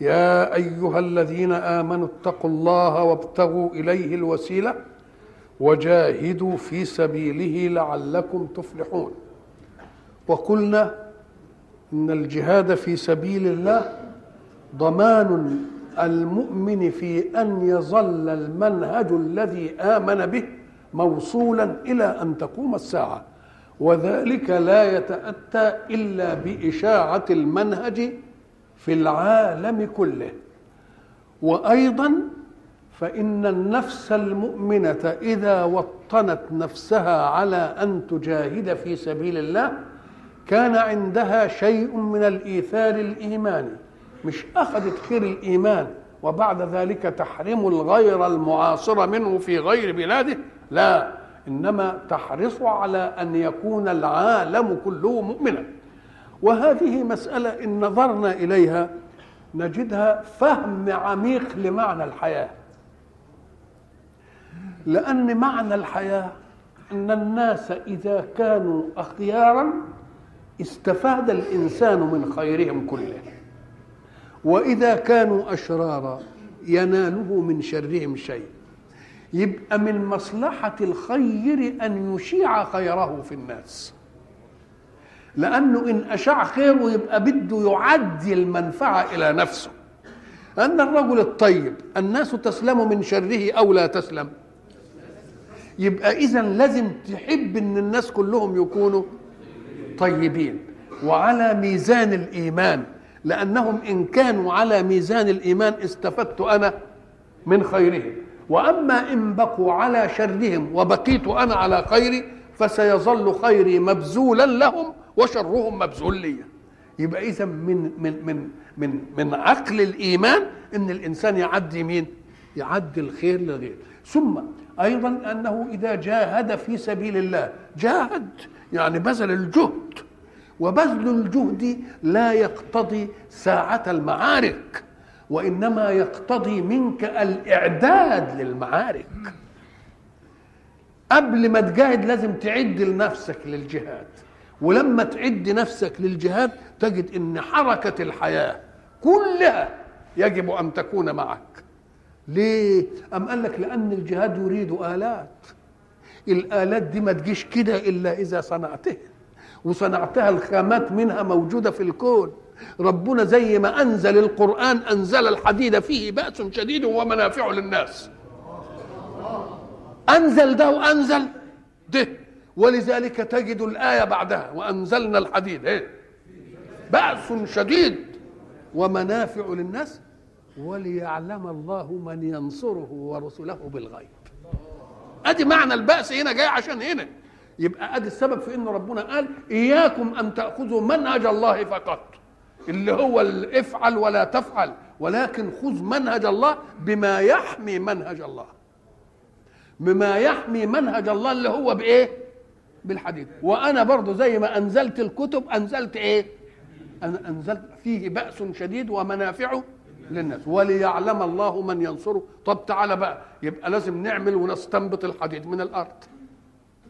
يا أيها الذين آمنوا اتقوا الله وابتغوا إليه الوسيلة وجاهدوا في سبيله لعلكم تفلحون. وقلنا إن الجهاد في سبيل الله ضمان المؤمن في أن يظل المنهج الذي آمن به موصولا إلى أن تقوم الساعة وذلك لا يتأتى إلا بإشاعة المنهج في العالم كله. وأيضا فإن النفس المؤمنة إذا وطنت نفسها على أن تجاهد في سبيل الله كان عندها شيء من الإيثار الإيماني. مش أخذت خير الإيمان وبعد ذلك تحرم الغير المعاصر منه في غير بلاده؟ لا إنما تحرص على أن يكون العالم كله مؤمنا. وهذه مسألة إن نظرنا إليها نجدها فهم عميق لمعنى الحياة. لأن معنى الحياة أن الناس إذا كانوا اخيارا استفاد الإنسان من خيرهم كله. وإذا كانوا أشرارا يناله من شرهم شيء. يبقى من مصلحة الخير أن يشيع خيره في الناس. لأنه إن أشاع خيره يبقى بده يعدي المنفعة إلى نفسه. أن الرجل الطيب الناس تسلم من شره أو لا تسلم. يبقى إذا لازم تحب إن الناس كلهم يكونوا طيبين. وعلى ميزان الإيمان لأنهم إن كانوا على ميزان الإيمان استفدت أنا من خيرهم. وأما إن بقوا على شرهم وبقيت أنا على خيري فسيظل خيري مبذولا لهم وشرهم مبذول لي يبقى إذا من من من من من عقل الإيمان إن الإنسان يعدي مين؟ يعدي الخير لغيره ثم أيضا أنه إذا جاهد في سبيل الله جاهد يعني بذل الجهد. وبذل الجهد لا يقتضي ساعة المعارك وإنما يقتضي منك الإعداد للمعارك. قبل ما تجاهد لازم تعد لنفسك للجهاد. ولما تعد نفسك للجهاد تجد إن حركة الحياة كلها يجب أن تكون معك. ليه؟ أم قال لك لأن الجهاد يريد آلات. الآلات دي ما تجيش كده إلا إذا صنعتها. وصنعتها الخامات منها موجودة في الكون. ربنا زي ما أنزل القرآن أنزل الحديد فيه بأس شديد ومنافع للناس. أنزل ده وأنزل ده. ولذلك تجد الآية بعدها وأنزلنا الحديد إيه؟ بأس شديد ومنافع للناس وليعلم الله من ينصره ورسله بالغيب. أدي معنى البأس هنا جاي عشان هنا. يبقى أدي السبب في إن ربنا قال إياكم أن تأخذوا منهج الله فقط اللي هو افعل ولا تفعل ولكن خذ منهج الله بما يحمي منهج الله. بما يحمي منهج الله اللي هو بإيه؟ بالحديث. وأنا برضو زي ما أنزلت الكتب أنزلت إيه؟ أنا أنزلت فيه بأس شديد ومنافع للناس. وليعلم الله من ينصره. طب تعالى بقى يبقى لازم نعمل ونستنبط الحديد من الأرض.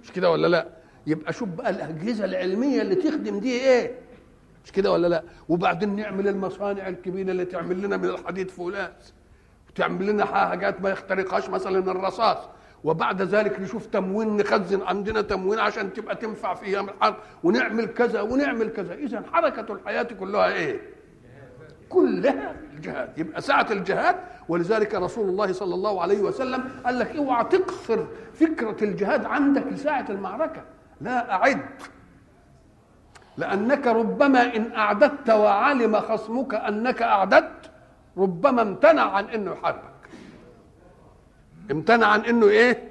مش كده ولا لا؟ يبقى شوف بقى الأجهزة العلمية اللي تخدم دي إيه؟ مش كده ولا لا؟ وبعدين نعمل المصانع الكبيرة اللي تعمل لنا من الحديد فولاذ. وتعمل لنا حاجات ما يخترقهاش مثلا الرصاص. وبعد ذلك نشوف تموين نخزن عندنا تموين عشان تبقى تنفع في أيام الحرب ونعمل كذا ونعمل كذا. اذا حركة الحياة كلها إيه؟ كلها الجهاد. يبقى ساعة الجهاد. ولذلك رسول الله صلى الله عليه وسلم قال لك اوعى تقصر فكرة الجهاد عندك لساعة المعركة. لا أعد. لأنك ربما إن أعددت وعلم خصمك أنك أعددت ربما امتنع عن أنه يحاربك امتنع عن أنه إيه؟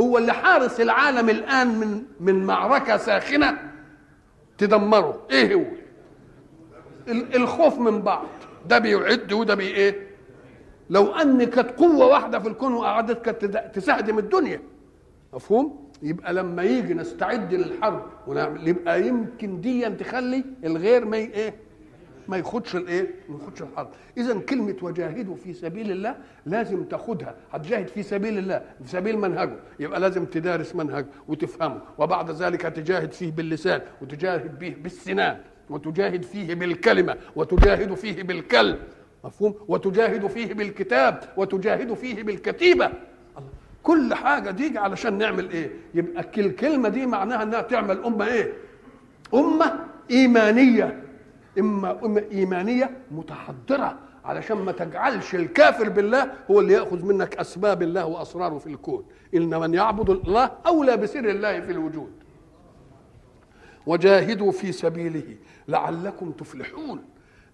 هو اللي حارس العالم الآن من من معركة ساخنة تدمره. إيه هو؟ الخوف من بعض. ده بيعد وده بي إيه؟ لو ان كانت قوة واحدة في الكون وقعدت كانت تسهدم الدنيا. مفهوم؟ يبقى لما يجي نستعد للحرب يبقى يمكن دي تخلي الغير ما إيه؟ ما ياخدش الايه؟ ما ياخدش الحرب. اذا كلمة وجاهدوا في سبيل الله لازم تاخدها. هتجاهد في سبيل الله في سبيل منهجه. يبقى لازم تدارس منهجه وتفهمه. وبعد ذلك تجاهد فيه باللسان وتجاهد به بالسنان وتجاهد فيه بالكلمة وتجاهد فيه بالكلب مفهوم؟ وتجاهد فيه بالكتاب وتجاهد فيه بالكتيبة. كل حاجة دي علشان نعمل إيه؟ يبقى الكلمة دي معناها إنها تعمل أمة إيه؟ أمة إيمانية. إما إيمانية متحضرة علشان ما تجعلش الكافر بالله هو اللي يأخذ منك أسباب الله وأسراره في الكون. ان من يعبد الله أولى بسر الله في الوجود. وجاهدوا في سبيله لعلكم تفلحون.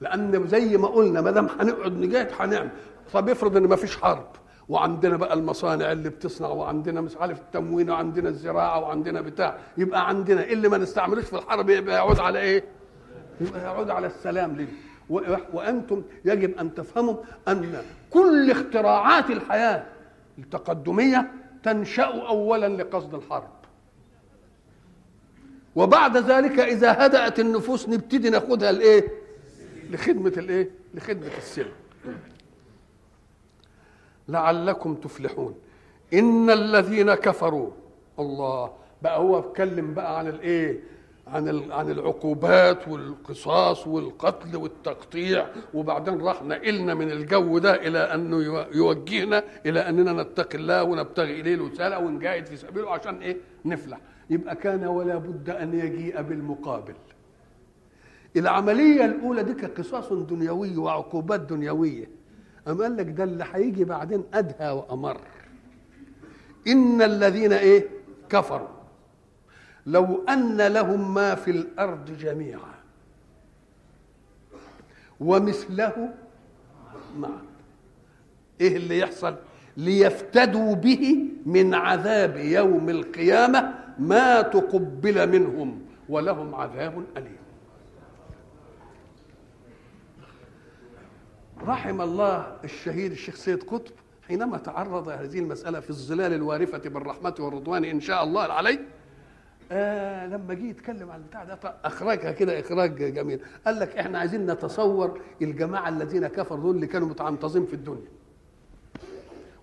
لأن زي ما قلنا ما دام هنقعد نجاهد هنعمل. طب افرض إن ما فيش حرب وعندنا بقى المصانع اللي بتصنع وعندنا مش عارف التموين وعندنا الزراعة وعندنا بتاع. يبقى عندنا اللي ما نستعملوش في الحرب؟ يبقى يعود على إيه؟ يعود على السلام ليه؟ وأنتم يجب أن تفهموا أن كل اختراعات الحياة التقدمية تنشأ اولا لقصد الحرب. وبعد ذلك إذا هدأت النفوس نبتدي ناخدها لإيه؟ لخدمة الإيه؟ لخدمة السلم. لعلكم تفلحون. إن الذين كفروا الله بقى هو اتكلم بقى عن الإيه؟ عن عن العقوبات والقصاص والقتل والتقطيع وبعدين راح نقلنا من الجو ده إلى انه يوجهنا إلى أننا نتقي الله ونبتغي إليه الوسالة ونجاهد في سبيله عشان إيه؟ نفلح. يبقى كان ولا بد أن يجيء بالمقابل. العملية الأولى دي قصاص دنيوي وعقوبات دنيوية. أم قال لك ده اللي هيجي بعدين أدهى وأمر. إن الذين إيه؟ كفروا. لو أن لهم ما في الأرض جميعا. ومثله معه إيه اللي يحصل؟ ليفتدوا به من عذاب يوم القيامة ما تقبل منهم ولهم عذاب أليم. رحم الله الشهيد الشيخ سيد قطب حينما تعرض هذه المسألة في الظلال الوارفة بالرحمة والرضوان إن شاء الله عليه آه لما جه يتكلم عن البتاع ده اخرجها كده إخراج جميل. قال لك إحنا عايزين نتصور الجماعة الذين كفروا دول اللي كانوا متعنطزين في الدنيا.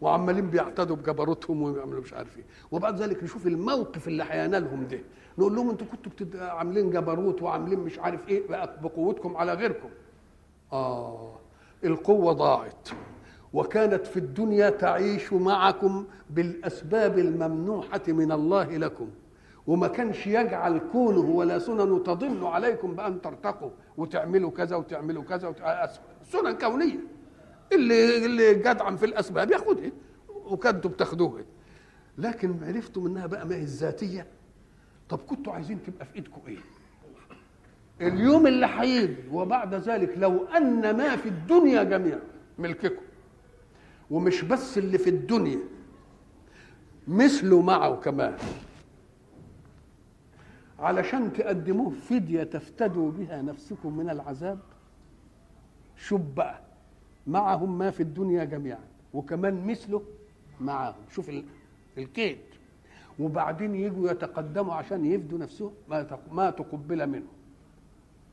وعمالين بيعتدوا بجبروتهم ويعملوا مش عارف إيه. وبعد ذلك نشوف الموقف اللي هينالهم ده. نقول لهم أنتوا كنتوا عاملين جبروت وعاملين مش عارف إيه بقوتكم على غيركم. آه القوة ضاعت. وكانت في الدنيا تعيش معكم بالأسباب الممنوحة من الله لكم. وما كانش يجعل كونه ولا سنن تضل عليكم بأن ترتقوا وتعملوا كذا وتعملوا كذا وتعملوا سنن كونية. اللي اللي جدعا في الأسباب ياخدها وكنتوا بتاخدوها لكن عرفتم إنها بقى ما هي الذاتية؟ طب كنتوا عايزين تبقى في إيدكم إيه؟ اليوم اللي هيجي وبعد ذلك لو أن ما في الدنيا جميعا ملككم. ومش بس اللي في الدنيا مثله معه كمان. علشان تقدموه فدية تفتدوا بها نفسكم من العذاب شوف بقى معهم ما في الدنيا جميعا وكمان مثله معهم شوف الكيد وبعدين يجوا يتقدموا عشان يفدوا نفسهم ما تقبل منهم.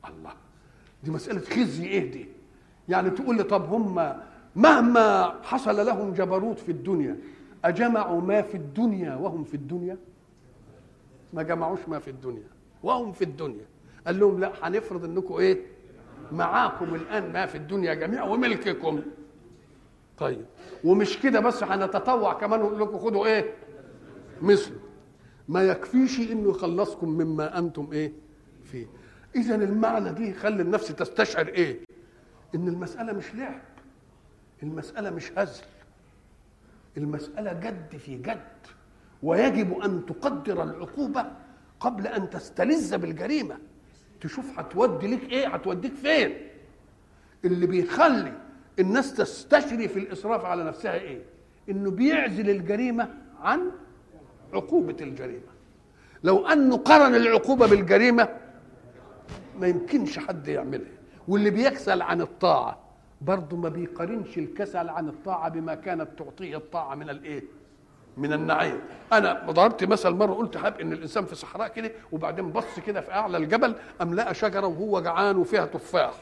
الله دي مسألة خزي إيه دي؟ يعني تقول لي طب هم مهما حصل لهم جبروت في الدنيا أجمعوا ما في الدنيا وهم في الدنيا؟ ما جمعوش ما في الدنيا. وهم في الدنيا. قال لهم لا هنفرض إنكم إيه؟ معاكم الآن ما في الدنيا جميعا وملككم. طيب. ومش كده بس هنتطوع كمان ونقول لكم خدوا إيه؟ مثله ما يكفيش إنه يخلصكم مما أنتم إيه؟ فيه. اذا المعنى دي يخلي النفس تستشعر إيه؟ إن المسألة مش لعب. المسألة مش هزل. المسألة جد في جد. ويجب أن تقدر العقوبة قبل أن تستلذ بالجريمة. تشوف هتودي ليك إيه هتوديك فين. اللي بيخلي الناس تستشري في الإسراف على نفسها إيه؟ إنه بيعزل الجريمة عن عقوبة الجريمة. لو أنه قرن العقوبة بالجريمة ما يمكنش حد يعملها. واللي بيكسل عن الطاعة برضه ما بيقارنش الكسل عن الطاعة بما كانت تعطيه الطاعة من الإيه؟ من النعيم. أنا ضربت مثل مرة قلت حاب إن الإنسان في صحراء كده وبعدين بص كده في أعلى الجبل ام لقى شجرة وهو جعان وفيها تفاح.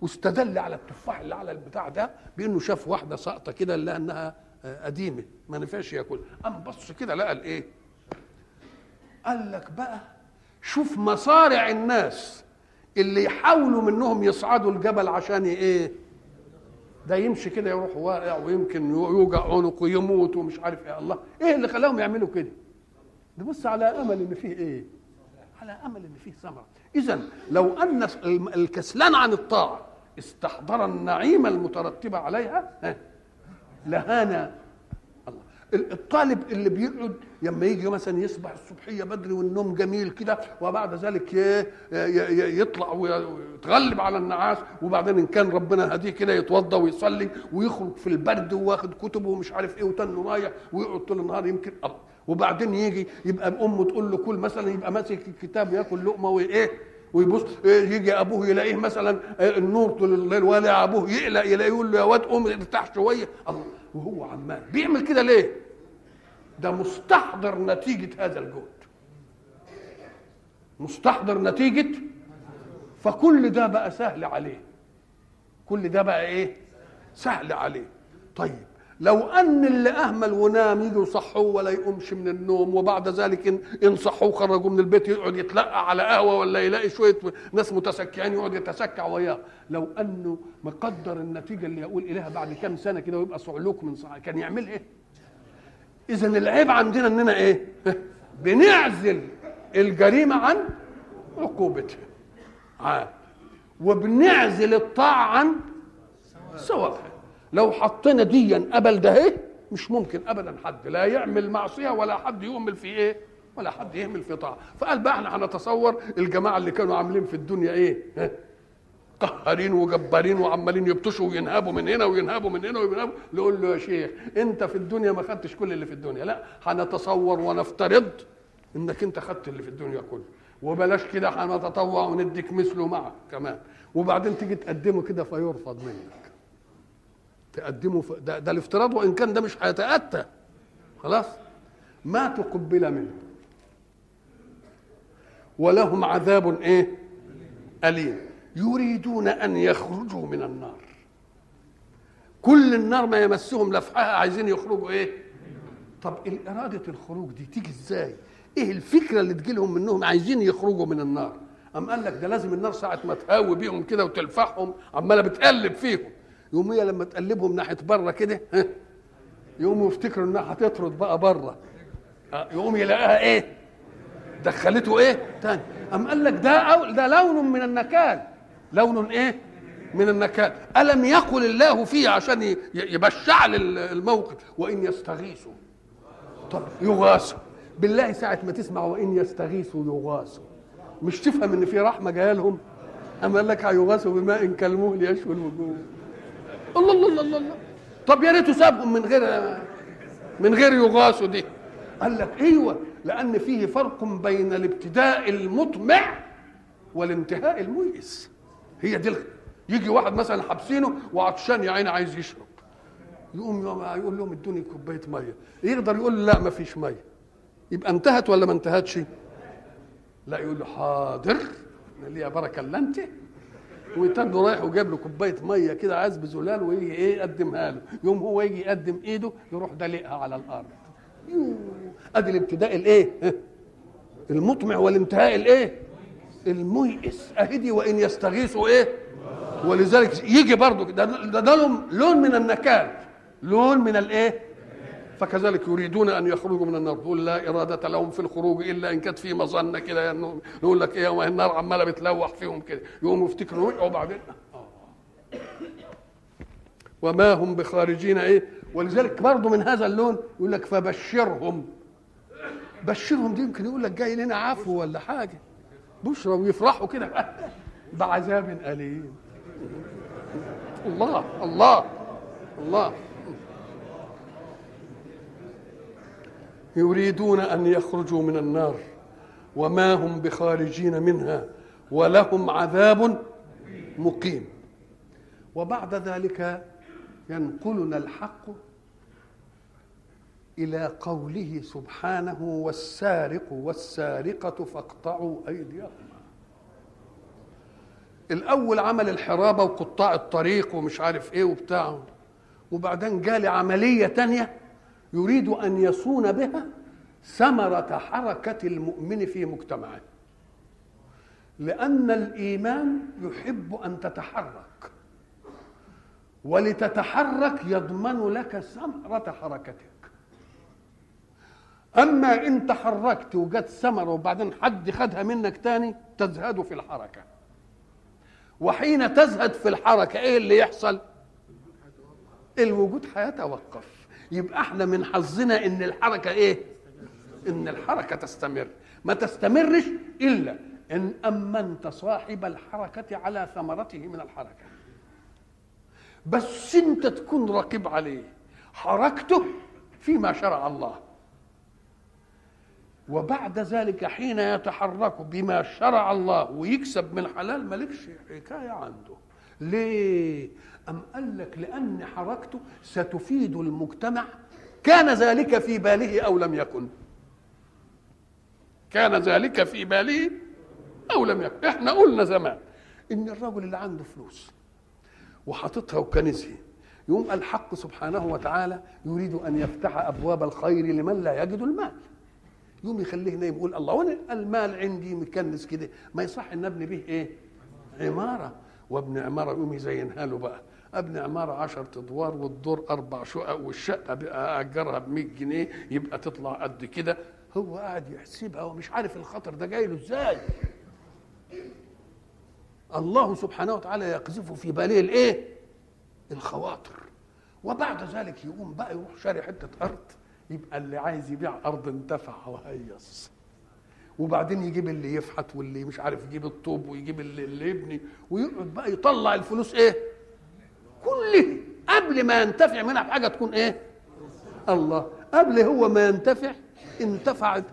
واستدل على التفاح اللي على البتاع ده بإنه شاف واحدة ساقطة كده لقى إنها قديمة ما نفعش ياكل. قام بص كده لقى الإيه؟ قال لك بقى شوف مصارع الناس اللي يحاولوا منهم يصعدوا الجبل عشان إيه؟ ده يمشي كده يروح واقع ويمكن يوجع عنقه يموت ومش عارف إيه. الله إيه اللي خلاهم يعملوا كده؟ ده بص على أمل إن فيه إيه؟ على أمل إن فيه ثمرة. اذا لو أن الكسلان عن الطاعة استحضر النعيم المترتبه عليها لهانا الطالب اللي بيقعد لما يجي مثلا يصبح الصبحية بدري والنوم جميل كده وبعد ذلك يطلع ويتغلب على النعاس وبعدين إن كان ربنا هديه كده يتوضا ويصلي ويخرج في البرد واخد كتبه ومش عارف إيه وتنه رايح ويقعد طول النهار يمكن الله وبعدين يجي يبقى امه تقول له كل مثلا يبقى ماسك الكتاب ياكل لقمة وإيه ويبص يجي أبوه يلاقيه مثلا النور طول الليل ولا أبوه يقلق يلاقيه يقول له يا واد قوم ارتاح شوية. الله. وهو عمال بيعمل كده ليه؟ ده مستحضر نتيجة هذا الجهد. مستحضر نتيجة؟ فكل ده بقى سهل عليه. كل ده بقى إيه؟ سهل عليه. طيب لو أن اللي اهمل ونام يجوا يصحوه ولا يقومش من النوم وبعد ذلك ان صحوه خرجوا من البيت يقعد يتلقى على قهوة ولا يلاقي شوية ناس متسكعين يقعد يتسكع وياه لو أنه مقدر النتيجة اللي يقول إليها بعد كام سنة كده ويبقى صعلوك من صح كان يعمل إيه؟ اذا العيب عندنا إننا إيه؟ بنعزل الجريمة عن عقوبتها وبنعزل الطاعة عن ثوابها لو حطينا ديا قبل ده إيه؟ مش ممكن ابدا حد لا يعمل معصية ولا حد يهمل في إيه؟ ولا حد يهمل في طاعة. فقال بقى إحنا هنتصور الجماعة اللي كانوا عاملين في الدنيا إيه؟ قهارين وجبارين وعمالين يبطشوا وينهبوا من هنا وينهبوا من هنا وينهبوا نقول له يا شيخ أنت في الدنيا ما خدتش كل اللي في الدنيا. لا هنتصور ونفترض إنك أنت خدت اللي في الدنيا كله. وبلاش كده هنتطوع ونديك مثله معك كمان. وبعدين تيجي تقدمه كده فيرفض منك. تقدمه ف... ده, ده الافتراض وإن كان ده مش هيتأتى. خلاص؟ ما تقبل منه. ولهم عذاب إيه؟ أليم. يريدون أن يخرجوا من النار. كل النار ما يمسهم لفحها عايزين يخرجوا إيه؟ طب إرادة الخروج دي تيجي إزاي؟ إيه الفكرة اللي تجي لهم منهم؟ عايزين يخرجوا من النار. أم قال لك ده لازم النار ساعة ما تهاوي بيهم كده وتلفحهم عمالة بتقلب فيهم. يقوم هي لما تقلبهم ناحية بره كده يقوموا يفتكروا إنها هتطرد بقى بره يقوم يلاقيها إيه؟ دخلته إيه؟ تاني. أم قال لك ده أو ده لون من النكال. لون إيه؟ من النكال. ألم يقل الله فيه عشان يبشع الموقف؟ وإن يستغيثوا. طب يغاثوا. بالله ساعة ما تسمع وإن يستغيثوا يغاثوا. مش تفهم إن في رحمة جاية لهم؟ أما قال لك هيغاثوا بماء كالمهل يشوي الوجوه. الله الله الله الله. طب يا ريته سابهم من غير من غير يغاثوا دي. قال لك أيوه لأن فيه فرق بين الابتداء المطمع والانتهاء الميئس هي دي يجي واحد مثلا حابسينه وعطشان يا عيني عايز يشرب. يقوم يقول لهم ادوني كوباية مية. يقدر يقول لا ما فيش مية. يبقى انتهت ولا ما انتهتش؟ لا يقول له حاضر ليها بركة الا انت ويتنه رايح وجاب له كوباية مية كده عزب زلال ويجي إيه يقدمها له. يوم هو يجي يقدم إيده يروح دلقها على الأرض. أدي الابتداء الإيه؟ المطمع والانتهاء الإيه؟ الميئس. أهدي وإن يستغيثوا إيه؟ ولذلك يجي برضه. ده ده, ده لون من النكال. لون من الإيه؟ فكذلك يريدون أن يخرجوا من النار. تقول لا إرادة لهم في الخروج إلا إن كانت في مظنة كده. يعني نقول لك إيه وما النار عمالة بتلوح فيهم كده. يقوموا يفتكروا ويقعوا بعدين. وما هم بخارجين إيه؟ ولذلك برضه من هذا اللون يقول لك فبشرهم. بشرهم دي يمكن يقول لك جاي لنا عفو ولا حاجة. بشرى ويفرحوا كده. بعذاب أليم. الله الله الله. يريدون أن يخرجوا من النار وما هم بخارجين منها ولهم عذاب مقيم. وبعد ذلك ينقلنا الحق إلى قوله سبحانه والسارق والسارقة فاقطعوا أيديهما. الأول عمل الحرابة وقطاع الطريق ومش عارف إيه وبتاع وبعدين جالي عملية تانية يريد أن يصون بها ثمرة حركة المؤمن في مجتمعه. لأن الإيمان يحب أن تتحرك. ولتتحرك يضمن لك ثمرة حركتك. أما إن تحركت وجت ثمرة وبعدين حد خدها منك تاني تزهد في الحركة. وحين تزهد في الحركة إيه اللي يحصل؟ الوجود هيتوقف. يبقى إحنا من حظنا ان الحركة إيه؟ ان الحركة تستمر. ما تستمرش إلا إن أمنت صاحب الحركة على ثمرته من الحركة. بس أنت تكون رقيب عليه. حركته فيما شرع الله. وبعد ذلك حين يتحرك بما شرع الله ويكسب من حلال مالكش حكاية عنده. ليه؟ أم قال لك لأن حركته ستفيد المجتمع؟ كان ذلك في باله أو لم يكن؟ كان ذلك في باله أو لم يكن؟ إحنا قلنا زمان إن الرجل اللي عنده فلوس وحاططها وكنزها يوم الحق سبحانه وتعالى يريد أن يفتح أبواب الخير لمن لا يجد المال. يوم يخليه نايم يقول الله وأنا المال عندي مكنس كده. ما يصح إن ابني به إيه؟ عمارة. وابن عمارة يقوم يزينها له بقى. أبن عماره 10 أدوار والدور أربع شقق والشقة بقى أجرها ب 100 جنيه يبقى تطلع قد كده. هو قاعد يحسبها ومش عارف الخطر ده جاي له إزاي. الله سبحانه وتعالى يقذف في باله الإيه؟ الخواطر. وبعد ذلك يقوم بقى يروح شاري حتة أرض يبقى اللي عايز يبيع أرض انتفع وهيص. وبعدين يجيب اللي يفحت واللي مش عارف يجيب الطوب ويجيب اللي, اللي يبني ويقعد بقى يطلع الفلوس إيه؟ كله قبل ما ينتفع منها بحاجة تكون إيه؟ الله. قبل هو ما ينتفع انتفعت.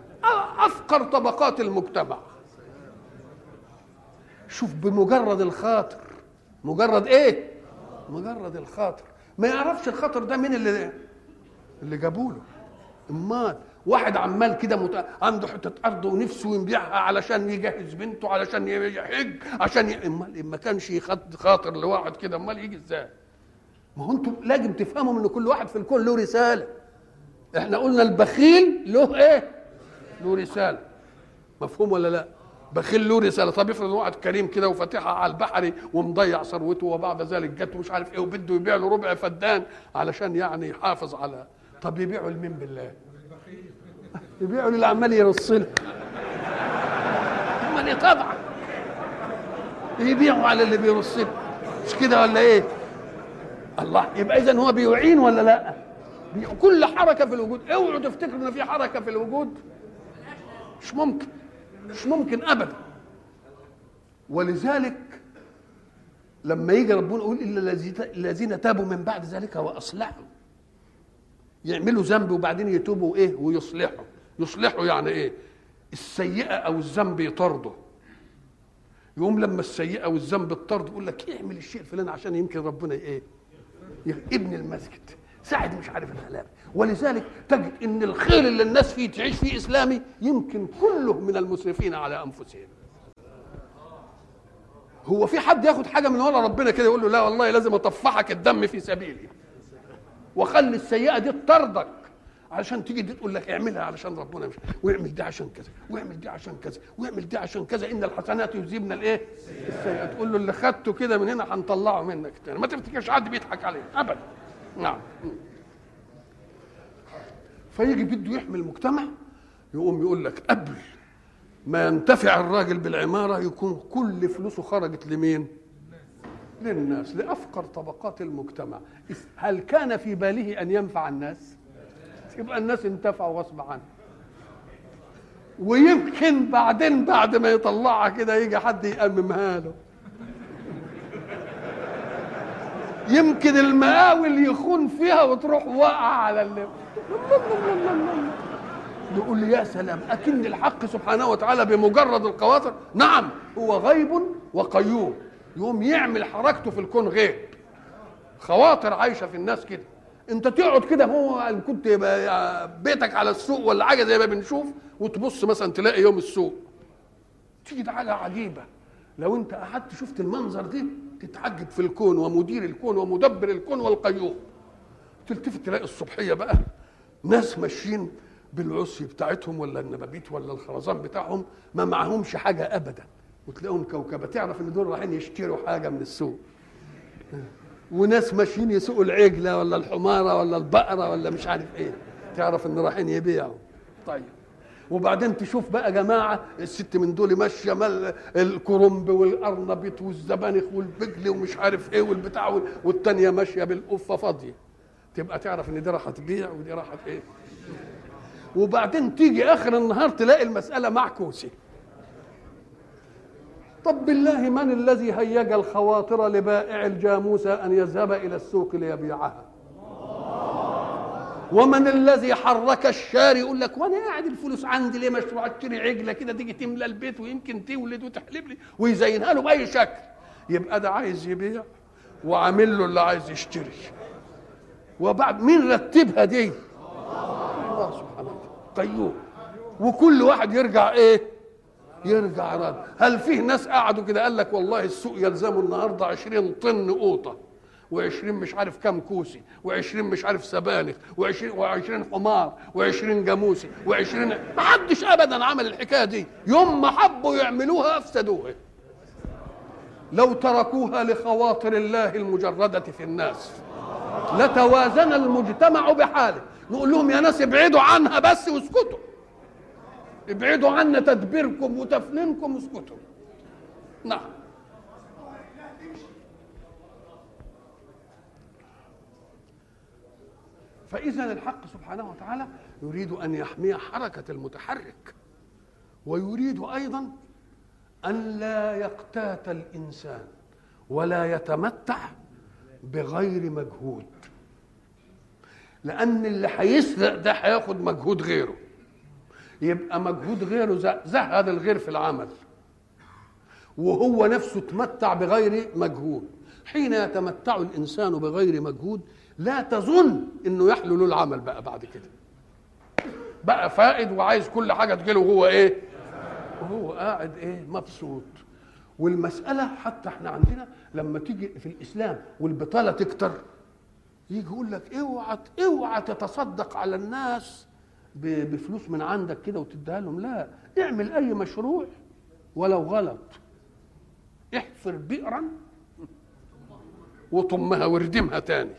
أفقر طبقات المجتمع. شوف بمجرد الخاطر. مجرد إيه؟ مجرد الخاطر. ما يعرفش الخاطر ده مين اللي اللي جابوا له إمال. واحد عمال كده مت... عنده حتة أرض ونفسه يبيعها علشان يجهز بنته علشان يحج عشان ي... امال ما كانش يخد خاطر لواحد كده أمال يجي إزاي؟ ما هو أنتم لازم تفهموا إن كل واحد في الكون له رسالة. إحنا قلنا البخيل له إيه؟ له رسالة. مفهوم ولا لا؟ بخيل له رسالة. طب افرض واحد كريم كده وفاتحها على البحر ومضيع ثروته وبعد ذلك جت مش عارف إيه وبده يبيع له ربع فدان علشان يعني يحافظ على. طب يبيعوا لمين بالله؟ يبيعوا للي عمال يرص له امال طبعا. يبيعوا على اللي بيرص له مش كده ولا إيه؟ الله يبقى اذا هو بيعين ولا لا؟ كل حركة في الوجود. اوعوا تفتكروا ان في حركة في الوجود؟ مش ممكن. مش ممكن ابدا. ولذلك لما يجي ربنا يقول الا الذين تابوا من بعد ذلك وأصلحوا. يعملوا ذنب وبعدين يتوبوا إيه؟ ويصلحوا. يصلحوا يعني إيه؟ السيئة أو الذنب يطرده. يقوم لما السيئة والذنب الطرد يقول لك اعمل الشيء الفلاني عشان يمكن ربنا إيه؟ ابن المسجد. ساعد مش عارف الغلابه ولذلك تجد إن الخير اللي الناس فيه تعيش فيه إسلامي يمكن كله من المسرفين على أنفسهم. هو في حد ياخد حاجة من ورا ربنا كده يقول له لا والله لازم أطفحك الدم في سبيلي. واخلي السيئة دي تطردك علشان تيجي دي تقول لك اعملها علشان ربنا مش واعمل دي عشان كذا واعمل دي عشان كذا واعمل دي عشان كذا إن الحسنات يذهبن الإيه؟ السيئات تقول له اللي خدته كده من هنا هنطلعه منك ما تفتكرش حد بيضحك عليه ابدا. نعم. فيجي بده يحمي المجتمع يقوم يقول لك قبل ما ينتفع الراجل بالعمارة يكون كل فلوسه خرجت لمين؟ للناس لأفقر طبقات المجتمع. هل كان في باله أن ينفع الناس؟ يبقى الناس انتفعوا غصب عنه. ويمكن بعدين بعد ما يطلعها كده يجي حد يأممها له يمكن المقاول يخون فيها وتروح واقعة على اللي يقول لي يا سلام أكن الحق سبحانه وتعالى بمجرد القواطر نعم هو غيب وقيوم. يقوم يعمل حركته في الكون غيب خواطر عايشة في الناس كده. انت تقعد كده هو كنت بيتك على السوق ولا حاجة زي ما بنشوف وتبص مثلا تلاقي يوم السوق. تيجي حاجة عجيبة. لو انت قعدت شفت المنظر دي تتعجب في الكون ومدير الكون ومدبر الكون والقيوم. تلتفت تلاقي الصبحية بقى ناس ماشيين بالعصي بتاعتهم ولا النبابيت ولا الخرزان بتاعهم ما معهمش حاجة ابدا. وتلاقيهم كوكبة. تعرف إن دول رايحين يشتروا حاجة من السوق. وناس ماشيين يسوقوا العجلة ولا الحمارة ولا البقرة ولا مش عارف إيه. تعرف إن رايحين يبيعوا. طيب. وبعدين تشوف بقى جماعة الست من دول ماشية مال الكرنب والأرنبيط والزبانخ والبجل ومش عارف إيه والبتاع والتانية ماشية بالقفة فاضية. تبقى تعرف إن دي راح تبيع ودي راح إيه. وبعدين تيجي آخر النهار تلاقي المسألة معكوسه طب بالله من الذي هيج الخواطر لبائع الجاموسة أن يذهب إلى السوق ليبيعها؟ ومن الذي حرك الشاري يقول لك وأنا قاعد الفلوس عندي ليه مشروع اشتري عجلة كده تيجي تملى البيت ويمكن تولد وتحلب لي ويزينها له بأي شكل؟ يبقى ده عايز يبيع وعامل له اللي عايز يشتري. وبعد مين رتبها دي؟ الله سبحانه وتعالى. قيوم وكل واحد يرجع إيه؟ يرجع رد. هل فيه ناس قعدوا كده؟ قال لك والله السوق يلزمه النهارده 20 طن قوطة و20 مش عارف كام كوسي و20 مش عارف سبانخ و20 و20 حمار و20 جاموسي و20 ما حدش ابدا عمل الحكاية دي. يوم ما حبوا يعملوها أفسدوها. لو تركوها لخواطر الله المجردة في الناس. لتوازن المجتمع بحاله. نقول لهم يا ناس ابعدوا عنها بس واسكتوا. ابعدوا عنا تدبيركم وتفنينكم واسكتوا. نعم. فإذا الحق سبحانه وتعالى يريد أن يحمي حركة المتحرك ويريد أيضا أن لا يقتات الإنسان ولا يتمتع بغير مجهود لأن اللي هيسرق ده هياخد مجهود غيره. يبقى مجهود غيره زهد الغير في العمل. وهو نفسه تمتع بغير مجهود. حين يتمتع الإنسان بغير مجهود لا تظن إنه يحلو له العمل بقى بعد كده. بقى فائد وعايز كل حاجة تجيله وهو إيه؟ وهو قاعد إيه؟ مبسوط. والمسألة حتى إحنا عندنا لما تيجي في الإسلام والبطالة تكتر يجي يقول لك اوعى اوعى تتصدق على الناس بفلوس من عندك كده وتديها لهم لا اعمل أي مشروع ولو غلط. احفر بئرا وطمها واردمها تاني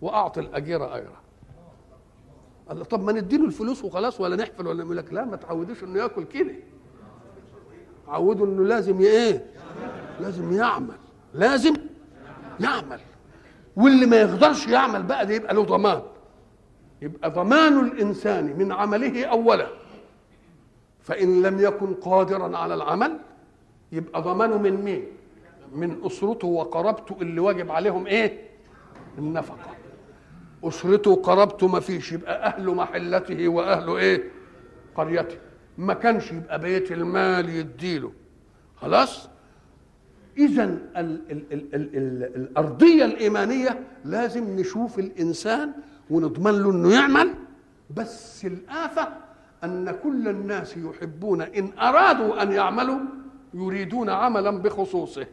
وأعطي الاجير اجره قال طب ما نديله الفلوس وخلاص ولا نحفل ولا يقول لك لا ما تعودوش إنه يأكل كده. عودوا إنه لازم إيه؟ لازم يعمل لازم يعمل. واللي ما يقدرش يعمل بقى ده يبقى له ضمان. يبقى ضمان الإنسان من عمله أولا. فإن لم يكن قادرا على العمل يبقى ضمانه من مين؟ من أسرته. وقرابته اللي واجب عليهم إيه؟ النفقة. أسرته وقرابته ما فيش يبقى أهل محلته وأهل إيه؟ قريته. ما كانش يبقى بيت المال يديله. خلاص؟ اذا ال ال ال ال ال الأرضية الإيمانية لازم نشوف الإنسان ونضمن له إنه يعمل. بس الآفة أن كل الناس يحبون إن أرادوا أن يعملوا يريدون عملا بخصوصه.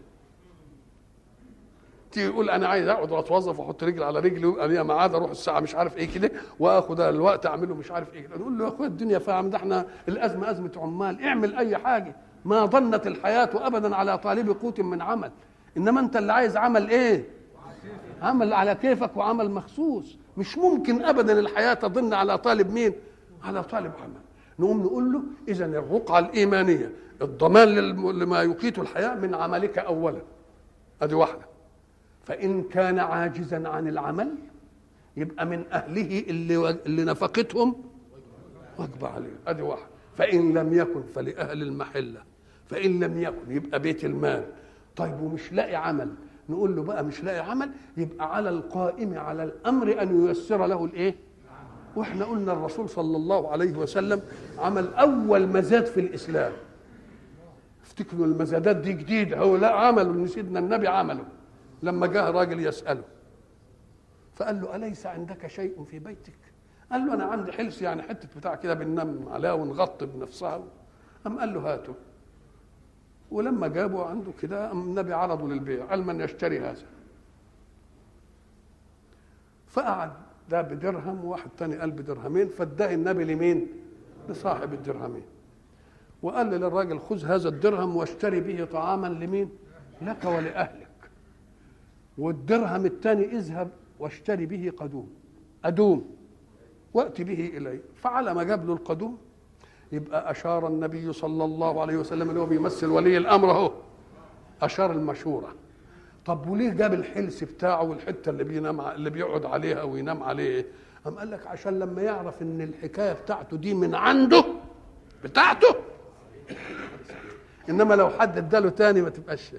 تيجي يقول أنا عايز أقعد وأتوظف وأحط رجل على رجلي أنا معاد أروح الساعة مش عارف إيه كده وآخد الوقت أعمله مش عارف إيه نقول له يا أخويا الدنيا فاهم ده إحنا الأزمة أزمة عمال. اعمل أي حاجة. ما ضنت الحياة ابدا على طالب قوت من عمل. إنما أنت اللي عايز عمل إيه؟ عمل على كيفك وعمل مخصوص. مش ممكن ابدا الحياة تضن على طالب مين؟ على طالب عمل نقوم نقول له اذا الرقعة الإيمانية الضمان لما يقيت الحياة من عملك اولا. أدي واحدة. فإن كان عاجزا عن العمل يبقى من أهله اللي اللي نفقتهم واجب عليه. أدي واحدة. فإن لم يكن فلأهل المحلة. فإن لم يكن يبقى بيت المال. طيب ومش لاقي عمل. نقول له بقى مش لاقي عمل يبقى على القائم على الأمر أن ييسر له الإيه؟ وإحنا قلنا الرسول صلى الله عليه وسلم عمل أول مزاد في الإسلام. افتكروا المزادات دي جديدة. هو لا عمله ان سيدنا النبي عمله. لما جاء راجل يسأله فقال له أليس عندك شيء في بيتك؟ قال له أنا عندي حلس يعني حتة بتاع كده بننام عليها ونغطي بنفسها. قام قال له هاته. ولما جابوا عنده كده النبي عرضه للبيع قال من يشتري هذا فقعد ده بدرهم وواحد تاني قال بدرهمين فاداه النبي لمين؟ لصاحب الدرهمين وقال للراجل خذ هذا الدرهم واشتري به طعاما لمين؟ لك ولأهلك والدرهم الثاني اذهب واشتري به قدوم أدوم وأت به إلي فعلى ما جاب له القدوم يبقى أشار النبي صلى الله عليه وسلم اللي هو بيمثل ولي الأمر أهو. أشار المشورة. طب وليه جاب الحلس بتاعه والحتة اللي بينام اللي بيقعد عليها وينام عليه؟ قام قال لك عشان لما يعرف إن الحكاية بتاعته دي من عنده بتاعته. إنما لو حد اداله تاني ما تبقاش.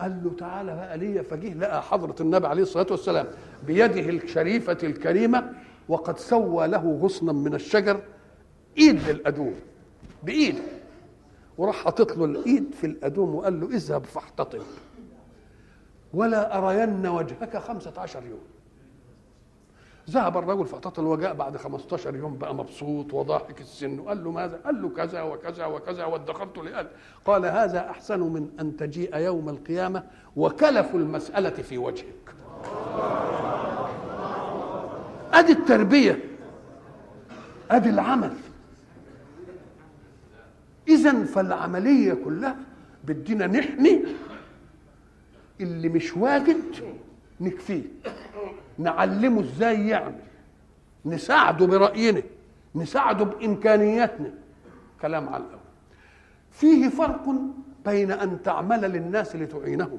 قال له تعالى بقى ليا. فجه لقى حضرة النبي عليه الصلاة والسلام بيده الشريفة الكريمة وقد سوى له غصنا من الشجر إيد للأدوم بايده وراح حاطط له الإيد في الأدوم وقال له اذهب فاحتطب ولا أرين وجهك خمسة عشر يوم. ذهب الرجل فاعتطل وجاء بعد 15 يوم بقى مبسوط وضاحك السن وقال له ماذا؟ قال له كذا وكذا وكذا وادخرت لأهل. قال هذا أحسن من أن تجيء يوم القيامة وكلف المسألة في وجهك. أدي التربية. أدي العمل. إذا فالعملية كلها بدنا نحمي اللي مش واجد نكفيه. نعلمه إزاي يعمل. نساعده برأينا. نساعده بإمكانياتنا. كلام على الأول. فيه فرق بين أن تعمل للناس لتعينهم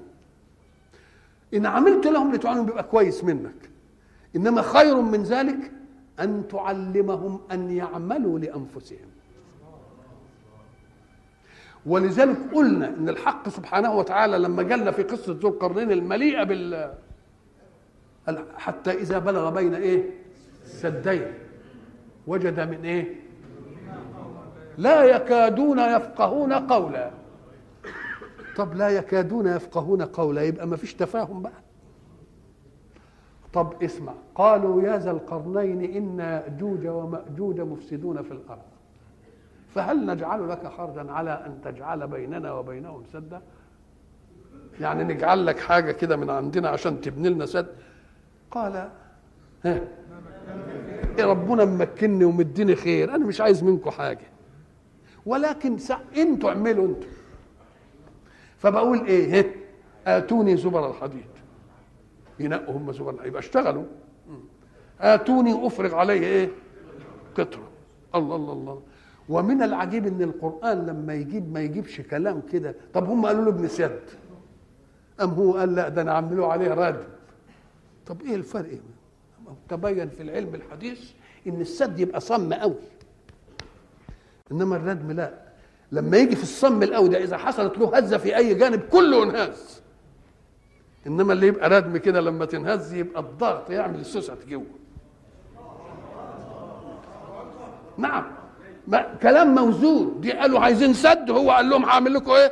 إن عملت لهم لتعينهم بيبقى كويس منك. إنما خير من ذلك أن تعلمهم أن يعملوا لأنفسهم. ولذلك قلنا إن الحق سبحانه وتعالى لما جالنا في قصة ذو القرنين المليئة بال حتى إذا بلغ بين إيه؟ سدين. وجد من إيه؟ لا يكادون يفقهون قولا. طب لا يكادون يفقهون قولا يبقى ما فيش تفاهم بقى. طب اسمع قالوا يا ذا القرنين إن ياجوج ومأجوج مفسدون في الأرض. فهل نجعل لك خرجا على أن تجعل بيننا وبينهم سدا؟ يعني نجعل لك حاجة كده من عندنا عشان تبني لنا سد؟ قال ها إيه ربنا ممكنني ومديني خير أنا مش عايز منكم حاجة. ولكن سع... أنتوا اعملوا أنتوا. فبقول إيه آتوني زبر الحديد. ينقوا هم زبر يبقى اشتغلوا. آتوني أفرغ عليه إيه؟ قطرة. الله الله الله. ومن العجيب إن القرآن لما يجيب ما يجيبش كلام كده. طب هم قالوا له ابن سد أم هو قال لا ده أنا عملوا عليه ردم طب إيه الفرق؟ تبين في العلم الحديث إن السد يبقى صم قوي. إنما الردم لا. لما يجي في الصم القوي ده إذا حصلت له هزة في أي جانب كله انهز إنما اللي يبقى ردم كده لما تنهز يبقى الضغط يعمل السوسة جوه نعم. ما كلام موزون. دي قالوا عايزين سد هو قال لهم هعمل لكم إيه؟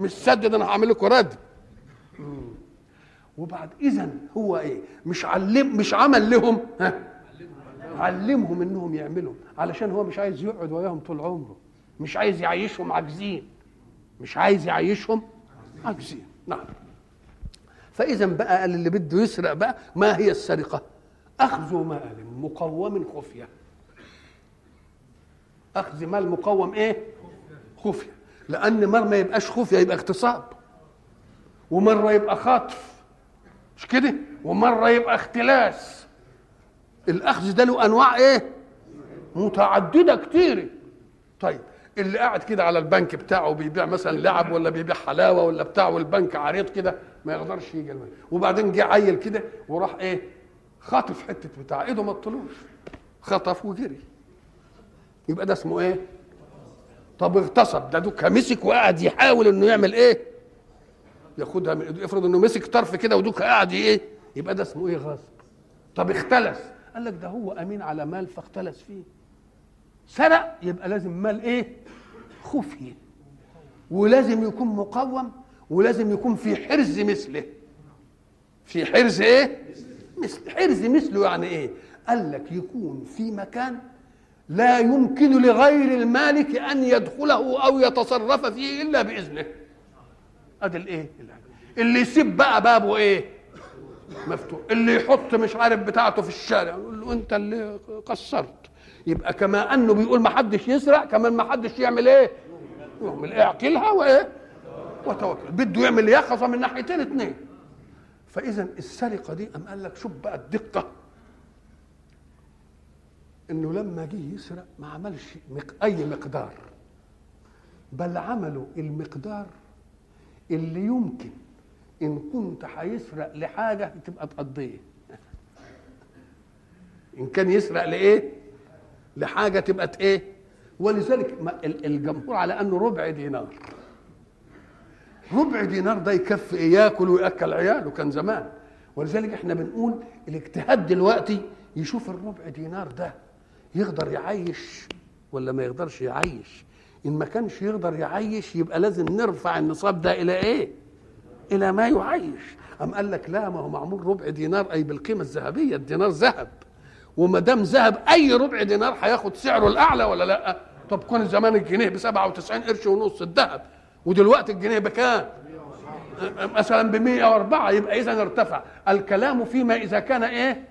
مش سد ده أنا هعمل لكم رد. وبعد اذا هو إيه؟ مش علم مش عمل لهم ها؟ علمهم إنهم يعملوا علشان هو مش عايز يقعد وياهم طول عمره. مش عايز يعيشهم عاجزين. مش عايز يعيشهم عاجزين. نعم. فاذا بقى قال اللي بده يسرق بقى ما هي السرقة؟ اخذ مال مقوم خفية. أخذ مال مقوم إيه؟ خفية. لأن مره ما يبقاش خفية يبقى اغتصاب. ومرة يبقى خطف. مش كده؟ ومرة يبقى اختلاس. الأخذ ده له أنواع إيه؟ متعددة كتير. طيب اللي قاعد كده على البنك بتاعه بيبيع مثلا لعب ولا بيبيع حلاوة ولا بتاع والبنك عريض كده ما يقدرش يجي المال. وبعدين جه عيل كده وراح إيه؟ خاطف حتة بتاع. إيده ما طلوش خطف وجري. يبقى ده اسمه إيه؟ طب اغتصب. ده دوكا مسك وقعد يحاول انه يعمل إيه؟ ياخدها من ايده. افرض انه مسك طرف كده ودوكا قاعد إيه؟ يبقى ده اسمه إيه غصب؟ طب اختلس. قال لك ده هو امين على مال فاختلس فيه. سرق يبقى لازم مال إيه؟ خفي. ولازم يكون مقوم ولازم يكون في حرز مثله. في حرز إيه؟ مثل حرز مثله يعني إيه؟ قال لك يكون في مكان لا يمكن لغير المالك أن يدخله أو يتصرف فيه إلا بإذنه. ادي الايه اللي يسيب بقى بابه إيه؟ مفتوح. اللي يحط مش عارف بتاعته في الشارع. يقول له أنت اللي قصرت. يبقى كما أنه بيقول ما حدش يسرق كمان ما حدش يعمل إيه؟ يعمل إيه؟ اعقلها وايه وتوكل. بده يعمل يقظه من ناحيتين اثنين فاذا السرقة دي أم قال لك شوف بقى الدقة. إنه لما جه يسرق ما عملش مق... أي مقدار. بل عملوا المقدار اللي يمكن إن كنت هيسرق لحاجة تبقى تقضيه. إن كان يسرق لإيه؟ لحاجة تبقى إيه؟ ولذلك الجمهور على أنه ربع دينار. ربع دينار ده يكفي ياكل ويأكل عياله كان زمان. ولذلك إحنا بنقول الاجتهاد دلوقتي يشوف الربع دينار ده. يقدر يعيش ولا ما يقدرش يعيش؟ إن ما كانش يقدر يعيش يبقى لازم نرفع النصاب ده إلى إيه؟ إلى ما يعيش. أم قال لك لا ما هو معمول ربع دينار أي بالقيمة الذهبية الدينار ذهب. وما دام ذهب أي ربع دينار هياخد سعره الأعلى ولا لأ؟ طب كون زمان الجنيه ب 97 قرش ونص الذهب ودلوقتي الجنيه بكام؟ مثلا ب 104 يبقى اذا ارتفع. الكلام فيما إذا كان إيه؟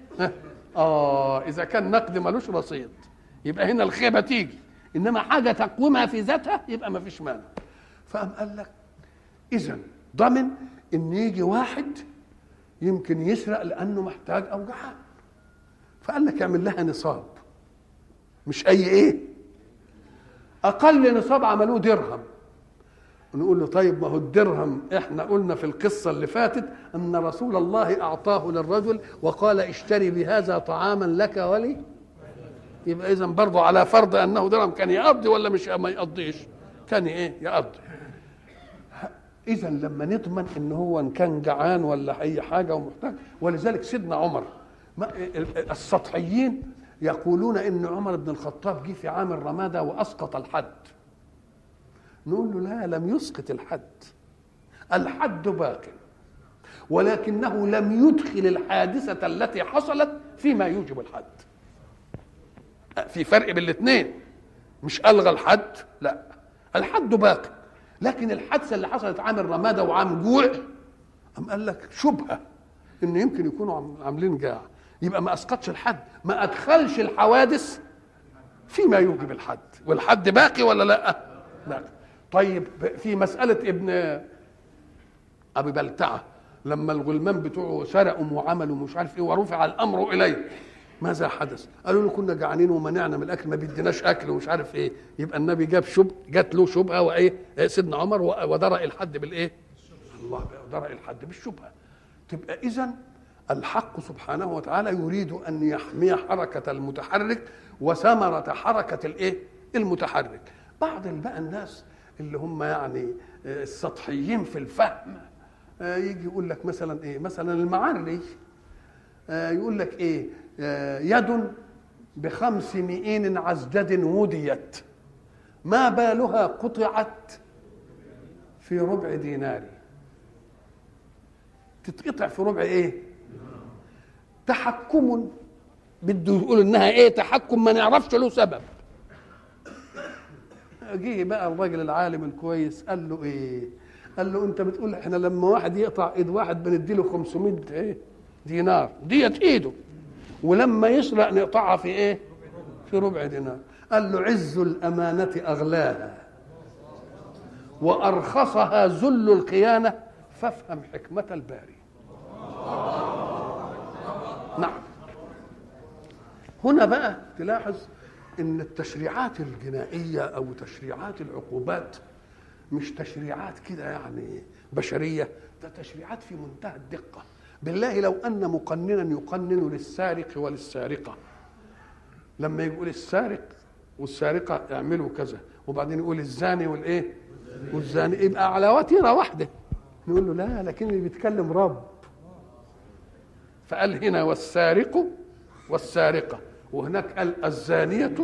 آه إذا كان نقد ملوش رصيد يبقى هنا الخيبة تيجي. إنما حاجة تقومها في ذاتها يبقى ما فيش مانع. فقام قال لك إذا ضمن إن يجي واحد يمكن يسرق لأنه محتاج أو جعان فقال لك اعمل لها نصاب. مش أي إيه؟ أقل نصاب عملوه درهم. نقول له طيب ما هو الدرهم. إحنا قلنا في القصة اللي فاتت أن رسول الله أعطاه للرجل وقال اشتري بهذا طعاما لك ولي. يبقى اذا برضه على فرض أنه درهم. كان يقضي ولا مش ما يقضيش؟ كان إيه؟ يقضي. اذا لما نضمن إن هو إن كان جعان ولا أي حاجة ومحتاج ولذلك سيدنا عمر السطحيين يقولون إن عمر بن الخطاب جه في عام الرمادة وأسقط الحد. نقول له لا لم يسقط الحد. الحد باق ولكنه لم يدخل الحادثة التي حصلت فيما يوجب الحد. في فرق بين الاثنين. مش ألغى الحد لا. الحد باق لكن الحادثة اللي حصلت عام الرمادة وعام جوع أم قال لك شبهة إن يمكن يكونوا عاملين جاع. يبقى ما أسقطش الحد ما أدخلش الحوادث فيما يوجب الحد. والحد باقي ولا لا؟ باقي. طيب في مسألة ابن أبي بلتعة لما الغلمان بتوعه سرقوا وعملوا مش عارف إيه ورفع الأمر إليه ماذا حدث؟ قالوا له كنا جعانين ومنعنا من الأكل ما بيديناش أكل ومش عارف إيه يبقى النبي جاب شب جات له شبهة وإيه سيدنا عمر ودرأ الحد بالإيه؟ الله درأ الحد بالشبهة تبقى اذا الحق سبحانه وتعالى يريد أن يحمي حركة المتحرك وثمرة حركة الإيه؟ المتحرك بعض بقى الناس اللي هم يعني السطحيين في الفهم. يجي يقول لك مثلا إيه؟ مثلا المعري يقول لك إيه؟ يد بخمس مئين عزجد وديت. ما بالها قطعت في ربع دينار تتقطع في ربع إيه؟ تحكم بده يقول إنها إيه؟ تحكم ما نعرفش له سبب. جه بقى الراجل العالم الكويس قال له إيه؟ قال له أنت بتقول إحنا لما واحد يقطع إيد واحد بندي له 500 إيه؟ دينار. ديت إيده. ولما يسرق نقطعها في إيه؟ في ربع دينار. قال له عز الأمانة أغلاها. وأرخصها ذل الخيانة. فافهم حكمة الباري. نعم. هنا بقى تلاحظ إن التشريعات الجنائية أو تشريعات العقوبات مش تشريعات كده يعني بشرية ده تشريعات في منتهى الدقة. بالله لو أن مقننا يقنن للسارق وللسارقة. لما يقول السارق والسارقة اعملوا كذا وبعدين يقول الزاني والإيه؟ والزاني. يبقى على وتيره واحدة نقول له لا لكن اللي بيتكلم رب. فقال هنا والسارق والسارقة. وهناك قال الزانيه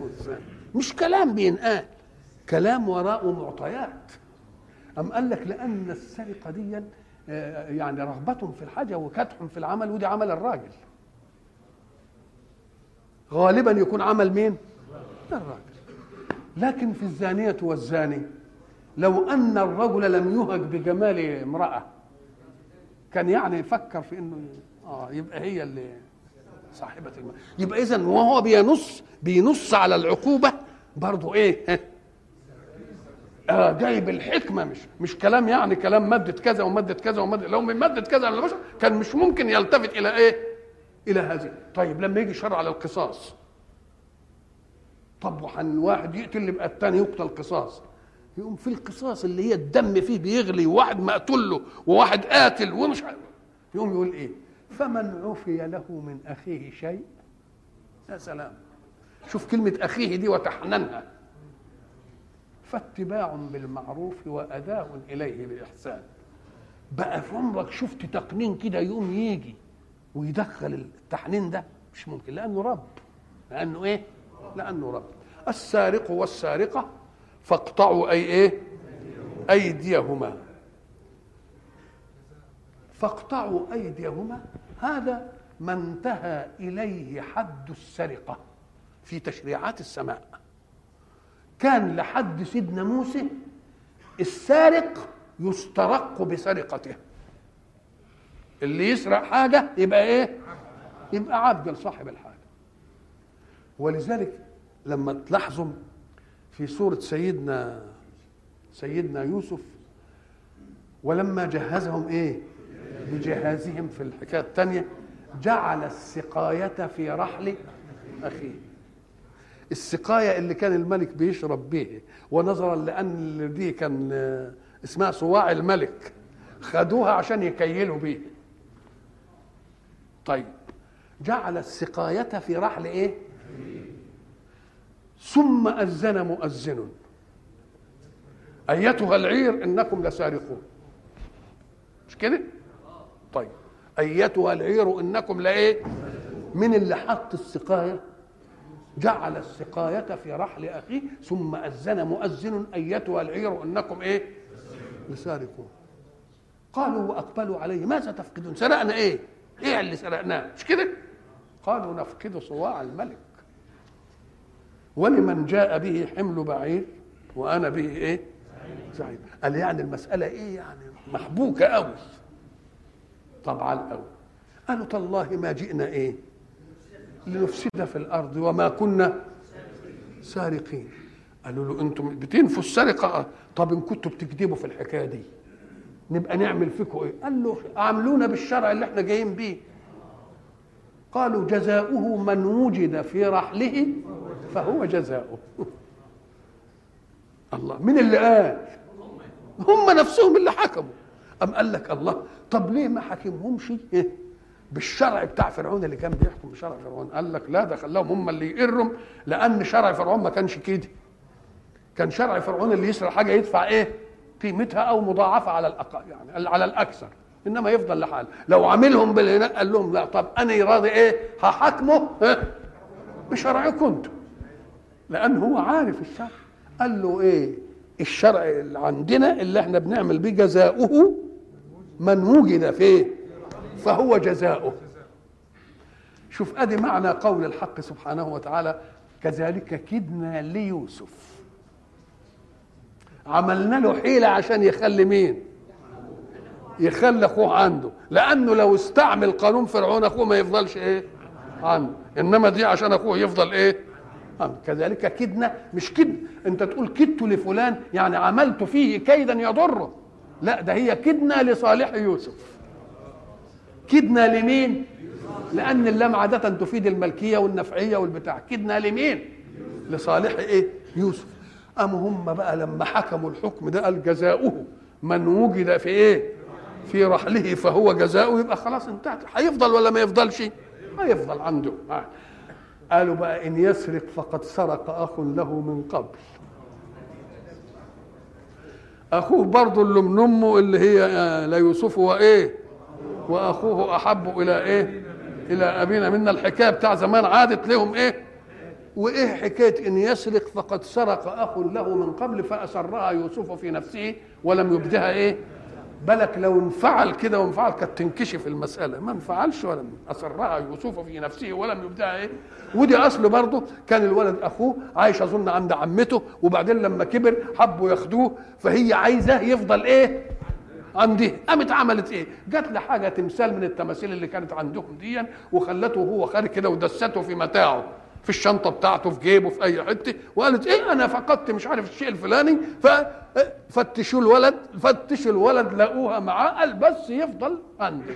والزاني مش كلام بينقال كلام وراءه معطيات. أم قال لك لأن السرقة دي آه، يعني رغبة في الحاجة وكدح في العمل ودي عمل الراجل. غالبا يكون عمل مين؟ الراجل. لكن في الزانية والزاني لو أن الرجل لم يهج بجمال امرأة كان يعني يفكر في إنه آه يبقى هي اللي صاحبة المال يبقى اذا وهو بينص بينص على العقوبة برضه إيه؟ آه جايب الحكمة مش مش كلام يعني كلام مادة كذا ومادة كذا ومادة لو من مادة كذا على البشر كان مش ممكن يلتفت إلى إيه؟ إلى هذه. طيب لما يجي شرع على القصاص طب وحن واحد يقتل يبقى الثاني يقتل قصاص. يقوم في القصاص اللي هي الدم فيه بيغلي وواحد مقتول له وواحد قاتل ومش يقوم يقول إيه؟ فمن عفي له من أخيه شيء؟ يا سلام. شوف كلمة أخيه دي وتحننها. فاتباع بالمعروف واداء إليه باحسان بقى في عمرك شفت تقنين كده يقوم يجي ويدخل التحنين ده؟ مش ممكن. لأنه رب. لأنه إيه؟ لأنه رب. السارق والسارقة فاقطعوا أي إيه؟ أيديهما. فاقطعوا أيديهما. هذا ما انتهى إليه حد السرقة في تشريعات السماء. كان لحد سيدنا موسى السارق يسترق بسرقته. اللي يسرق حاجة يبقى إيه؟ يبقى عبد لصاحب الحاجة. ولذلك لما تلاحظوا في سورة سيدنا سيدنا يوسف ولما جهزهم إيه؟ بجهازهم في الحكاية الثانية جعل السقاية في رحل أخيه. السقاية اللي كان الملك بيشرب به ونظرا لأن دي كان اسمها صواع الملك خدوها عشان يكيلوا بيه. طيب جعل السقاية في رحل إيه؟ ثم أذن مؤذن. أيتها العير إنكم لسارقون. مش كده؟ طيب أيتها العير إنكم لإيه؟ من اللي حط السقاية؟ جعل السقاية في رحل أخيه ثم أذن مؤذن أيتها العير إنكم إيه؟ لسارقون قالوا وأقبلوا عليه ماذا تفقدون؟ سرقنا إيه؟ إيه اللي سرقناه؟ مش كده؟ قالوا نفقد صواع الملك ولمن جاء به حمل بعير وأنا به إيه سعيد قال يعني المسألة إيه يعني محبوكة قوي طبعا قوي قالوا تالله ما جئنا إيه؟ لنفسد في الأرض وما كنا سارقين. قالوا له أنتم بتنفوا السرقة؟ طب إن كنتوا بتكذبوا في الحكاية دي. نبقى نعمل فيكم إيه؟ قال له عاملونا بالشرع اللي إحنا جايين بيه. قالوا جزاؤه من وجد في رحله فهو جزاؤه. الله من اللي قال؟ هم نفسهم اللي حكموا. أم قال لك الله؟ طب ليه ما حكمهمش بالشرع بتاع فرعون اللي كان بيحكم بشرع فرعون. قال لك لا ده خلاهم هم اللي يقرهم لأن شرع فرعون ما كانش كده. كان شرع فرعون اللي يسرق حاجة يدفع إيه؟ قيمتها أو مضاعفة على الأقل يعني على الأكثر. إنما يفضل لحاله لو عاملهم بالهناء قال لهم لا. طب أنا راضي إيه؟ هحاكمه؟ بشرعكم أنتم لأن هو عارف الشرع. قال له إيه؟ الشرع اللي عندنا اللي إحنا بنعمل بيه جزاؤه من وجد فيه فهو جزاؤه. شوف أدي معنى قول الحق سبحانه وتعالى كذلك كدنا ليوسف. عملنا له حيلة عشان يخلي مين؟ يخلي أخوه عنده. لأنه لو استعمل قانون فرعون أخوه ما يفضلش إيه؟ عنده إنما دي عشان أخوه يفضل إيه؟ عنده كذلك كدنا مش كد أنت تقول كدت لفلان يعني عملت فيه كيدا يضره. لا ده هي كدنا لصالح يوسف. كدنا لمين؟ لأن اللام عادة تفيد الملكية والنفعية والبتاع. كدنا لمين؟ لصالح إيه؟ يوسف. أم هم بقى لما حكموا الحكم ده قال جزاؤه. من وجد في إيه؟ في رحله فهو جزاؤه. يبقى خلاص انتهت. هيفضل ولا ما يفضلش؟ هيفضل عنده. قالوا بقى إن يسرق فقد سرق أخ له من قبل. أخوه برضه اللي من أمه اللي هي لا يوسف وايه وأخوه أحب إلى إيه؟ إلى أبينا. منا الحكاية بتاع زمان عادت لهم إيه؟ وإيه حكاية إن يسرق فقد سرق أخ له من قبل فأسرها يوسف في نفسه ولم يبدها إيه؟ بالك لو انفعل كده وانفعل كانت تنكشف المسألة. ما انفعلش ولا اصرها يوسف في نفسه ولم يبدأ إيه. ودي اصله برضه كان الولد أخوه عايش أظن عند عمته وبعدين لما كبر حبوا ياخدوه فهي عايزه يفضل إيه. عندها قامت عملت إيه. جات لي حاجة تمثال من التماثيل اللي كانت عندهم دي وخلته وهو خارج كده ودسته في متاعه. في الشنطة بتاعته في جيبه في أي حتة. وقالت إيه أنا فقدت مش عارف الشيء الفلاني. ففتشوا الولد فتشوا الولد لقوها معاه قال بس يفضل عندي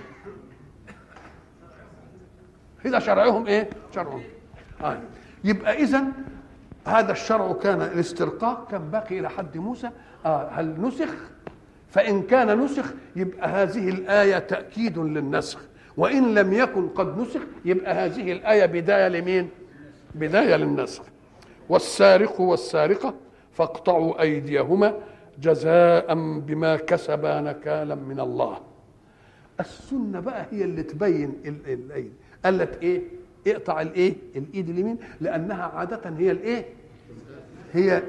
هذا شرعهم إيه؟ شرعهم. آه. يبقى إذا هذا الشرع كان الاسترقاق كان باقي إلى حد موسى. آه هل نسخ؟ فإن كان نسخ يبقى هذه الآية تأكيد للنسخ. وإن لم يكن قد نسخ يبقى هذه الآية بداية لمين؟ بداية للنسخ والسارق والسارقة فاقطعوا أيديهما جزاء بما كسبا نكالا من الله السنة بقى هي اللي تبين الأيدي قالت إيه؟ اقطع الإيه؟ الإيد اليمين لأنها عادة هي الإيه؟ هي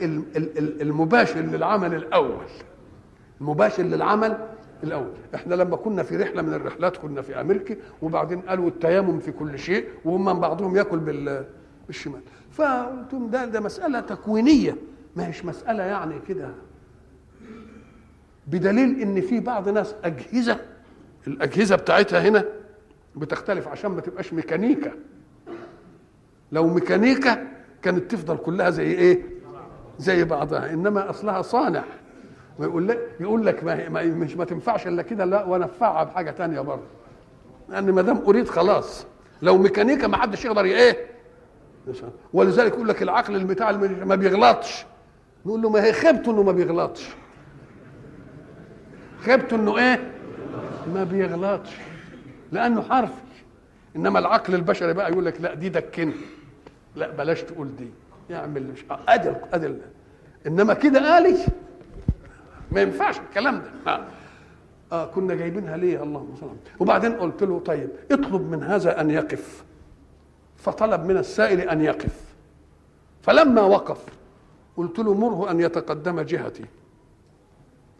المباشر للعمل الأول المباشر للعمل الأول إحنا لما كنا في رحلة من الرحلات كنا في أمريكا وبعدين قالوا التيمم في كل شيء وهم بعضهم يأكل بالشمال فقلت لهم ده ده مسألة تكوينية. ما هيش مسألة يعني كده بدليل إن في بعض ناس أجهزة الأجهزة بتاعتها هنا بتختلف عشان ما تبقاش ميكانيكا. لو ميكانيكا كانت تفضل كلها زي إيه؟ زي بعضها إنما أصلها صانع. ويقول لك يقول لك ما, ما مش ما تنفعش إلا كده لا وانفعها بحاجة تانية برضه. لأن ما دام أريد خلاص. لو ميكانيكا ما حدش يقدر إيه؟ ولذلك يقول لك العقل البتاع ما بيغلطش. نقول له ما هي خيبته إنه ما بيغلطش. خيبته إنه إيه؟ ما بيغلطش. لأنه حرفي. إنما العقل البشري بقى يقول لك لا دي دكني لا بلاش تقول دي. يعمل مش ادل ادل إنما كده آلي ما ينفعش الكلام ده. آه. آه كنا جايبينها ليه؟ اللهم صل وبعدين قلت له طيب اطلب من هذا أن يقف. فطلب من السائل أن يقف. فلما وقف قلت له مره أن يتقدم جهتي.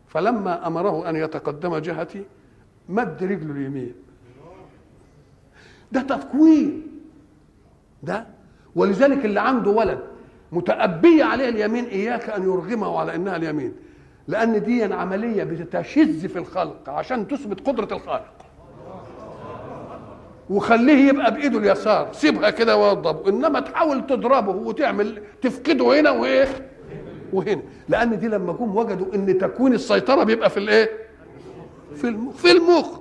فلما أمره أن يتقدم جهتي مد رجله اليمين. ده تكوين ده. ولذلك اللي عنده ولد متأبية عليه اليمين إياك أن يرغمه على إنها اليمين. لأن دي عملية بتشذ في الخلق عشان تثبت قدرة الخالق. وخليه يبقى بإيده اليسار. سيبها كده وضب إنما تحاول تضربه وتعمل تفقده هنا وإيه؟ وهنا. لأن دي لما جم وجدوا إن تكوين السيطرة بيبقى في الإيه؟ في المخ في المخ.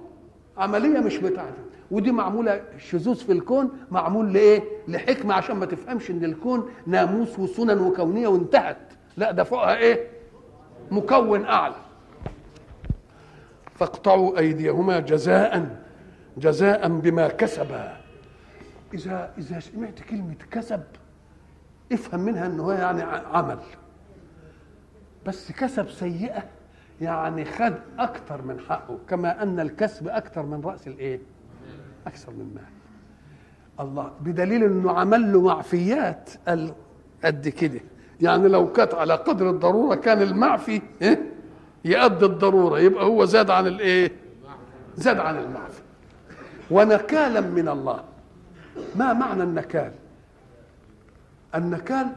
عملية مش بتاعته ودي معمولة شذوذ في الكون معمول لإيه؟ لحكمة عشان ما تفهمش إن الكون ناموس وسنن وكونية وانتهت. لا ده فوقها إيه؟ مكون أعلى. فاقطعوا أيديهما جزاء. جزاء بما كسبا اذا إذا سمعت كلمة كسب افهم منها إنه يعني عمل. بس كسب سيئة يعني خد أكتر من حقه كما أن الكسب أكتر من رأس الإيه؟ أكثر من مال. الله بدليل إنه عمل له معفيات. قد كده. يعني لو كانت على قدر الضرورة كان المعفي إيه؟ يؤدي الضرورة يبقى هو زاد عن الإيه؟ زاد عن المعفي. ونكالا من الله. ما معنى النكال؟ النكال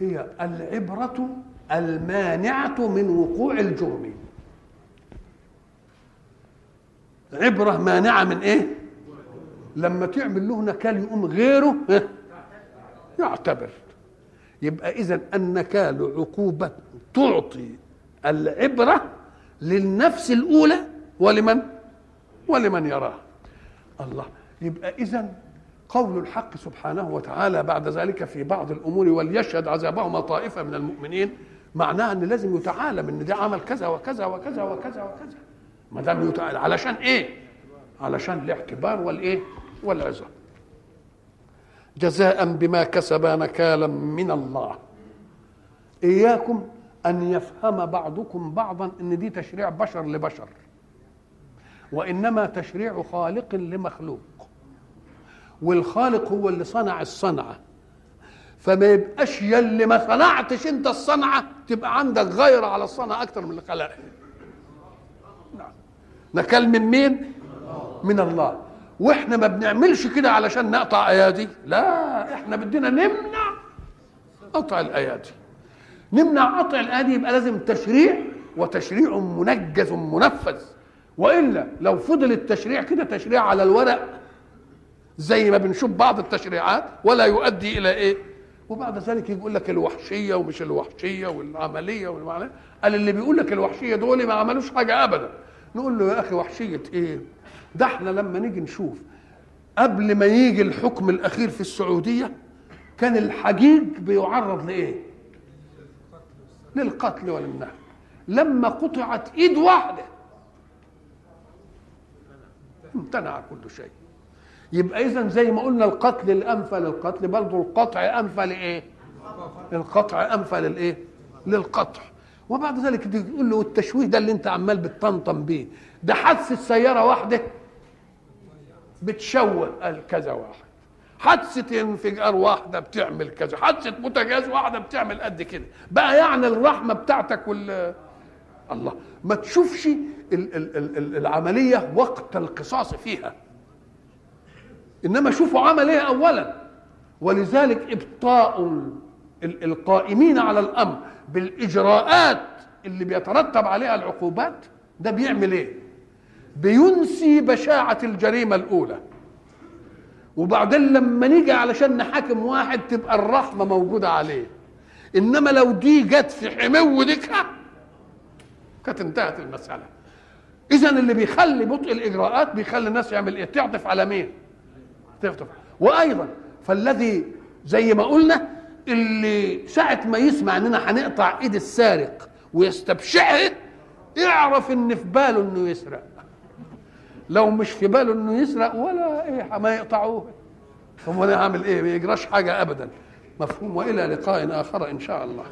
هي العبرة المانعة من وقوع الجرم. عبرة مانعة من إيه؟ لما تعمل له نكال يقوم غيره؟ يعتبر. يبقى إذا النكال عقوبة تعطي العبرة للنفس الأولى ولمن؟ ولمن يراها. الله. يبقى اذا قول الحق سبحانه وتعالى بعد ذلك في بعض الأمور وليشهد عذابهما طائفة من المؤمنين معناها أن لازم يتعالم ان ده عمل كذا وكذا وكذا وكذا وكذا. ما دام يتعالم علشان إيه؟ علشان الاعتبار والإيه؟ والعظه جزاء بما كسب نكالا من الله. إياكم أن يفهم بعضكم بعضا إن دي تشريع بشر لبشر. وإنما تشريع خالق لمخلوق. والخالق هو اللي صنع الصنعة. فما يبقاش يلي ما صنعتش أنت الصنعة تبقى عندك غيرة على الصنعة أكتر من اللي نعم. نكال من مين؟ من الله. وإحنا ما بنعملش كده علشان نقطع أيادي. لا إحنا بدنا نمنع قطع الأيادي. نمنع قطع الأيادي يبقى لازم تشريع وتشريع منجز منفذ. وإلا لو فضل التشريع كده تشريع على الورق زي ما بنشوف بعض التشريعات ولا يؤدي إلى إيه؟ وبعد ذلك يقول لك الوحشية ومش الوحشية والعملية والمعنى. قال اللي بيقول لك الوحشية دول ما عملوش حاجة ابدا. نقول له يا أخي وحشية إيه؟ ده إحنا لما نيجي نشوف قبل ما يجي الحكم الأخير في السعودية كان الحجيج بيعرض لإيه؟ للقتل وللنهب. لما قطعت إيد واحدة امتنع كل شيء. يبقى اذا زي ما قلنا القتل الانفى للقتل برضه القطع انفى لايه القطع انفى للايه للقطع. وبعد ذلك تقول له التشويه ده اللي أنت عمال بتطنطن بيه. ده حادثه سياره واحدة بتشوه كذا واحد. حادثة انفجار واحدة بتعمل كذا. حادثة بوتاجاز واحدة بتعمل قد كده. بقى يعني الرحمة بتاعتك وال الله. ما تشوفش ال ال ال العملية وقت القصاص فيها. إنما شوفوا عمل إيه اولا. ولذلك إبطاء القائمين على الأمر بالإجراءات اللي بيترتب عليها العقوبات ده بيعمل إيه؟ بينسي بشاعة الجريمة الأولى. وبعدين لما نيجي علشان نحاكم واحد تبقى الرحمة موجودة عليه. إنما لو دي جت في حمو ديكها كانت انتهت المسألة. اذا اللي بيخلي بطء الإجراءات بيخلي الناس يعمل إيه؟ تعطف على مين؟ تعطف. وأيضا فالذي زي ما قلنا اللي ساعة ما يسمع إننا هنقطع إيد السارق ويستبشعه يعرف إن في باله إنه يسرق. لو مش في باله إنه يسرق ولا إيه ما يقطعوه. هو أنا هعمل إيه؟ ما يجراش حاجة ابدا. مفهوم. وإلى لقاء آخر إن شاء الله.